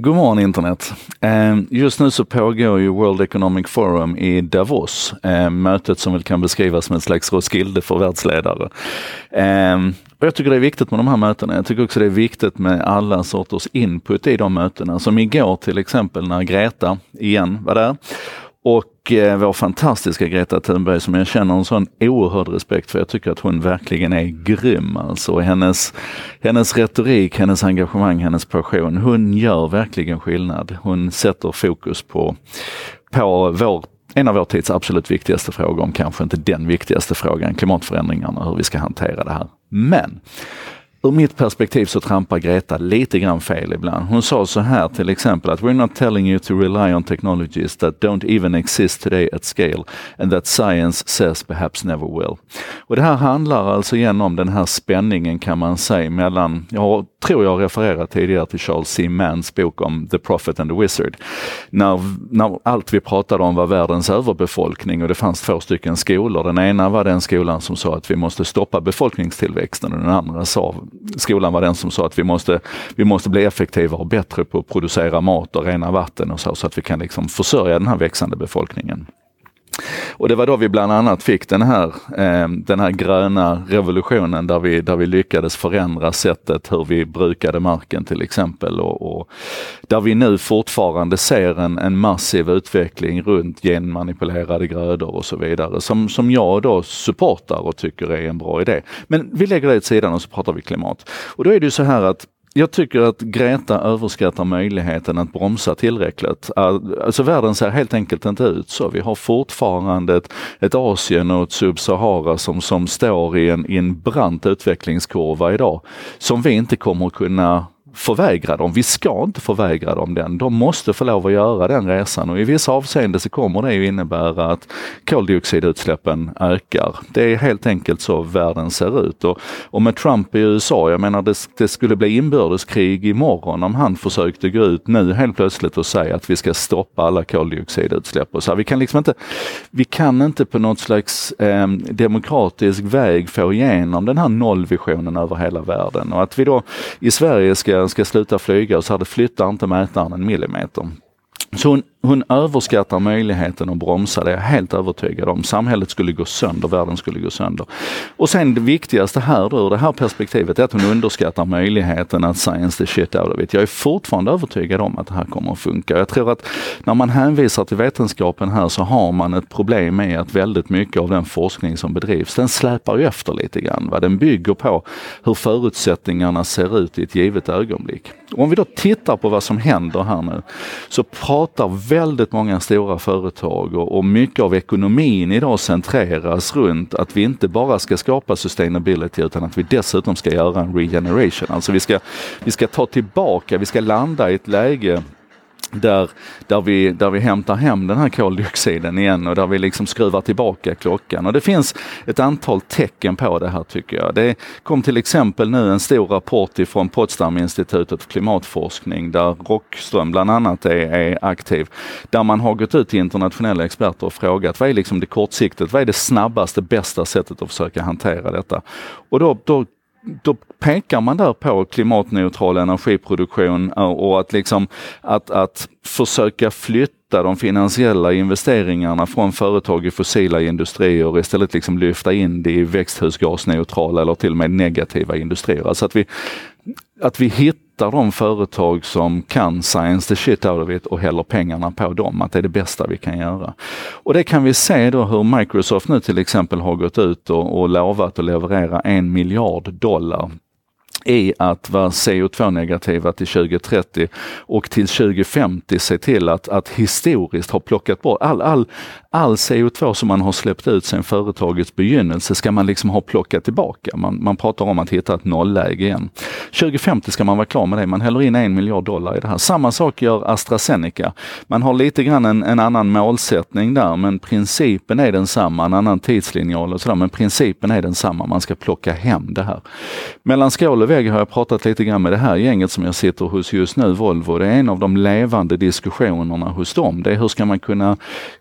God morgon internet! Ehm, just nu så pågår ju World Economic Forum i Davos, ehm, mötet som väl kan beskrivas som en slags Roskilde för världsledare. Ehm, och jag tycker det är viktigt med de här mötena. Jag tycker också det är viktigt med alla sorters input i de mötena. Som igår till exempel när Greta igen var där och eh, vår fantastiska Greta Thunberg som jag känner en sån oerhörd respekt för. Jag tycker att hon verkligen är grym alltså. Hennes, hennes retorik, hennes engagemang, hennes passion. Hon gör verkligen skillnad. Hon sätter fokus på, på vår en av vår tids absolut viktigaste frågor, om kanske inte den viktigaste frågan, klimatförändringarna, och hur vi ska hantera det här. Men ur mitt perspektiv så trampar Greta lite grann fel ibland. Hon sa så här till exempel att we're not telling you to rely on technologies that don't even exist today at scale and that science says perhaps never will. Och det här handlar alltså igen om den här spänningen kan man säga mellan, jag tror jag refererat tidigare till Charles C. Manns bok om The Prophet and the Wizard. När, när allt vi pratade om var världens överbefolkning och det fanns två stycken skolor. Den ena var den skolan som sa att vi måste stoppa befolkningstillväxten och den andra sa skolan var den som sa att vi måste, vi måste bli effektivare och bättre på att producera mat och rena vatten och så, så att vi kan liksom försörja den här växande befolkningen. Och det var då vi bland annat fick den här, eh, den här gröna revolutionen där vi, där vi lyckades förändra sättet hur vi brukade marken till exempel. Och, och där vi nu fortfarande ser en, en massiv utveckling runt genmanipulerade grödor och så vidare som, som jag då supportar och tycker är en bra idé. Men vi lägger det åt sidan och så pratar vi klimat. Och då är det ju så här att jag tycker att Greta överskattar möjligheten att bromsa tillräckligt. Alltså världen ser helt enkelt inte ut så. Vi har fortfarande ett, ett Asien och ett Sub-Sahara som, som står i en, i en brant utvecklingskurva idag. Som vi inte kommer kunna förvägra dem. Vi ska inte förvägra dem den. De måste få lov att göra den resan och i vissa avseenden så kommer det ju innebära att koldioxidutsläppen ökar. Det är helt enkelt så världen ser ut. Och, och med Trump i USA, jag menar det, det skulle bli inbördeskrig imorgon om han försökte gå ut nu helt plötsligt och säga att vi ska stoppa alla koldioxidutsläpp. Och så vi kan liksom inte, vi kan inte på något slags eh, demokratisk väg få igenom den här nollvisionen över hela världen. Och att vi då i Sverige ska ska sluta flyga och så hade det flyttar inte mätaren en millimeter. Så hon, hon överskattar möjligheten att bromsa, det är jag helt övertygad om. Samhället skulle gå sönder, världen skulle gå sönder. Och sen det viktigaste här då, ur det här perspektivet är att hon underskattar möjligheten att science the shit out of it. Jag är fortfarande övertygad om att det här kommer att funka. Jag tror att när man hänvisar till vetenskapen här så har man ett problem med att väldigt mycket av den forskning som bedrivs, den släpar ju efter lite grann. Va? Den bygger på hur förutsättningarna ser ut i ett givet ögonblick. Och om vi då tittar på vad som händer här nu, så pratar väldigt många stora företag och, och mycket av ekonomin idag centreras runt att vi inte bara ska skapa sustainability utan att vi dessutom ska göra en regeneration. Alltså vi ska, vi ska ta tillbaka, vi ska landa i ett läge där, där, vi, där vi hämtar hem den här koldioxiden igen och där vi liksom skruvar tillbaka klockan. Och det finns ett antal tecken på det här tycker jag. Det kom till exempel nu en stor rapport ifrån Potsdaminstitutet för klimatforskning där Rockström bland annat är, är, aktiv. Där man har gått ut till internationella experter och frågat vad är liksom det kortsiktigt, vad är det snabbaste, bästa sättet att försöka hantera detta? Och då, då då pekar man där på klimatneutral energiproduktion och att, liksom, att, att försöka flytta de finansiella investeringarna från företag i fossila industrier och istället liksom lyfta in det i växthusgasneutrala eller till och med negativa industrier. Alltså att vi, att vi hittar hittar de företag som kan science the shit out of it och häller pengarna på dem, att det är det bästa vi kan göra. Och det kan vi se då hur Microsoft nu till exempel har gått ut och, och lovat att leverera en miljard dollar i att vara CO2-negativa till 2030 och till 2050 se till att, att historiskt ha plockat bort all, all, all CO2 som man har släppt ut sedan företagets begynnelse ska man liksom ha plockat tillbaka. Man, man pratar om att hitta ett nollläge igen. 2050 ska man vara klar med det. Man häller in en miljard dollar i det här. Samma sak gör AstraZeneca. Man har lite grann en, en annan målsättning där, men principen är densamma. En annan tidslinjal och sådär, men principen är densamma. Man ska plocka hem det här. Mellan skål vägg har jag pratat lite grann med det här gänget som jag sitter hos just nu, Volvo. Det är en av de levande diskussionerna hos dem. Det är hur ska man kunna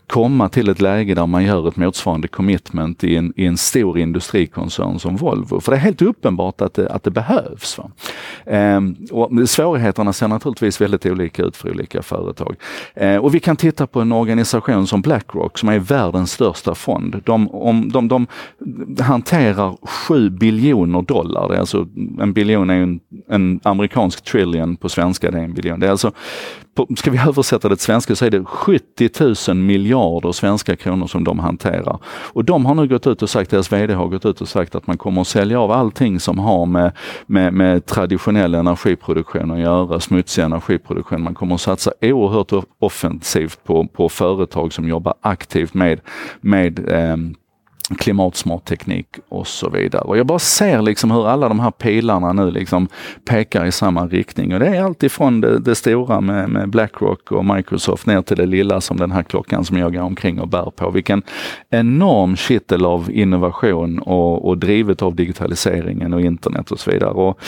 komma till ett läge där man gör ett motsvarande commitment i en, i en stor industrikoncern som Volvo. För det är helt uppenbart att det, att det behövs. Ehm, och svårigheterna ser naturligtvis väldigt olika ut för olika företag. Ehm, och vi kan titta på en organisation som Blackrock som är världens största fond. De, om, de, de hanterar 7 biljoner dollar. Det är alltså, en biljon är en, en amerikansk trillion på svenska, det är en biljon. Det är alltså på, ska vi översätta det till svenska så är det 70 000 miljarder svenska kronor som de hanterar. Och de har nu gått ut och sagt, deras VD har gått ut och sagt att man kommer att sälja av allting som har med, med, med traditionell energiproduktion att göra, smutsig energiproduktion. Man kommer att satsa oerhört offensivt på, på företag som jobbar aktivt med, med eh, klimatsmart teknik och så vidare. Och jag bara ser liksom hur alla de här pilarna nu liksom pekar i samma riktning. Och det är alltifrån det, det stora med, med, Blackrock och Microsoft ner till det lilla som den här klockan som jag går omkring och bär på. Vilken enorm kittel av innovation och, och drivet av digitaliseringen och internet och så vidare. Och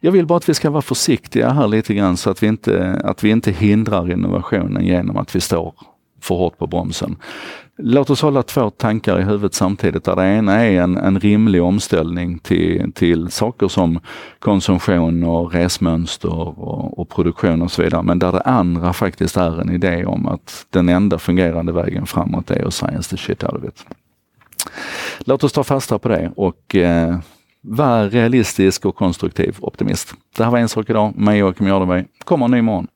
jag vill bara att vi ska vara försiktiga här lite grann så att vi inte, att vi inte hindrar innovationen genom att vi står för hårt på bromsen. Låt oss hålla två tankar i huvudet samtidigt. Där det ena är en, en rimlig omställning till, till saker som konsumtion och resmönster och, och, produktion och så vidare. Men där det andra faktiskt är en idé om att den enda fungerande vägen framåt är att science the shit out of it. Låt oss ta fasta på det och eh, vara realistisk och konstruktiv optimist. Det här var en sak idag med Joakim Jardenberg. Kommer en ny morgon.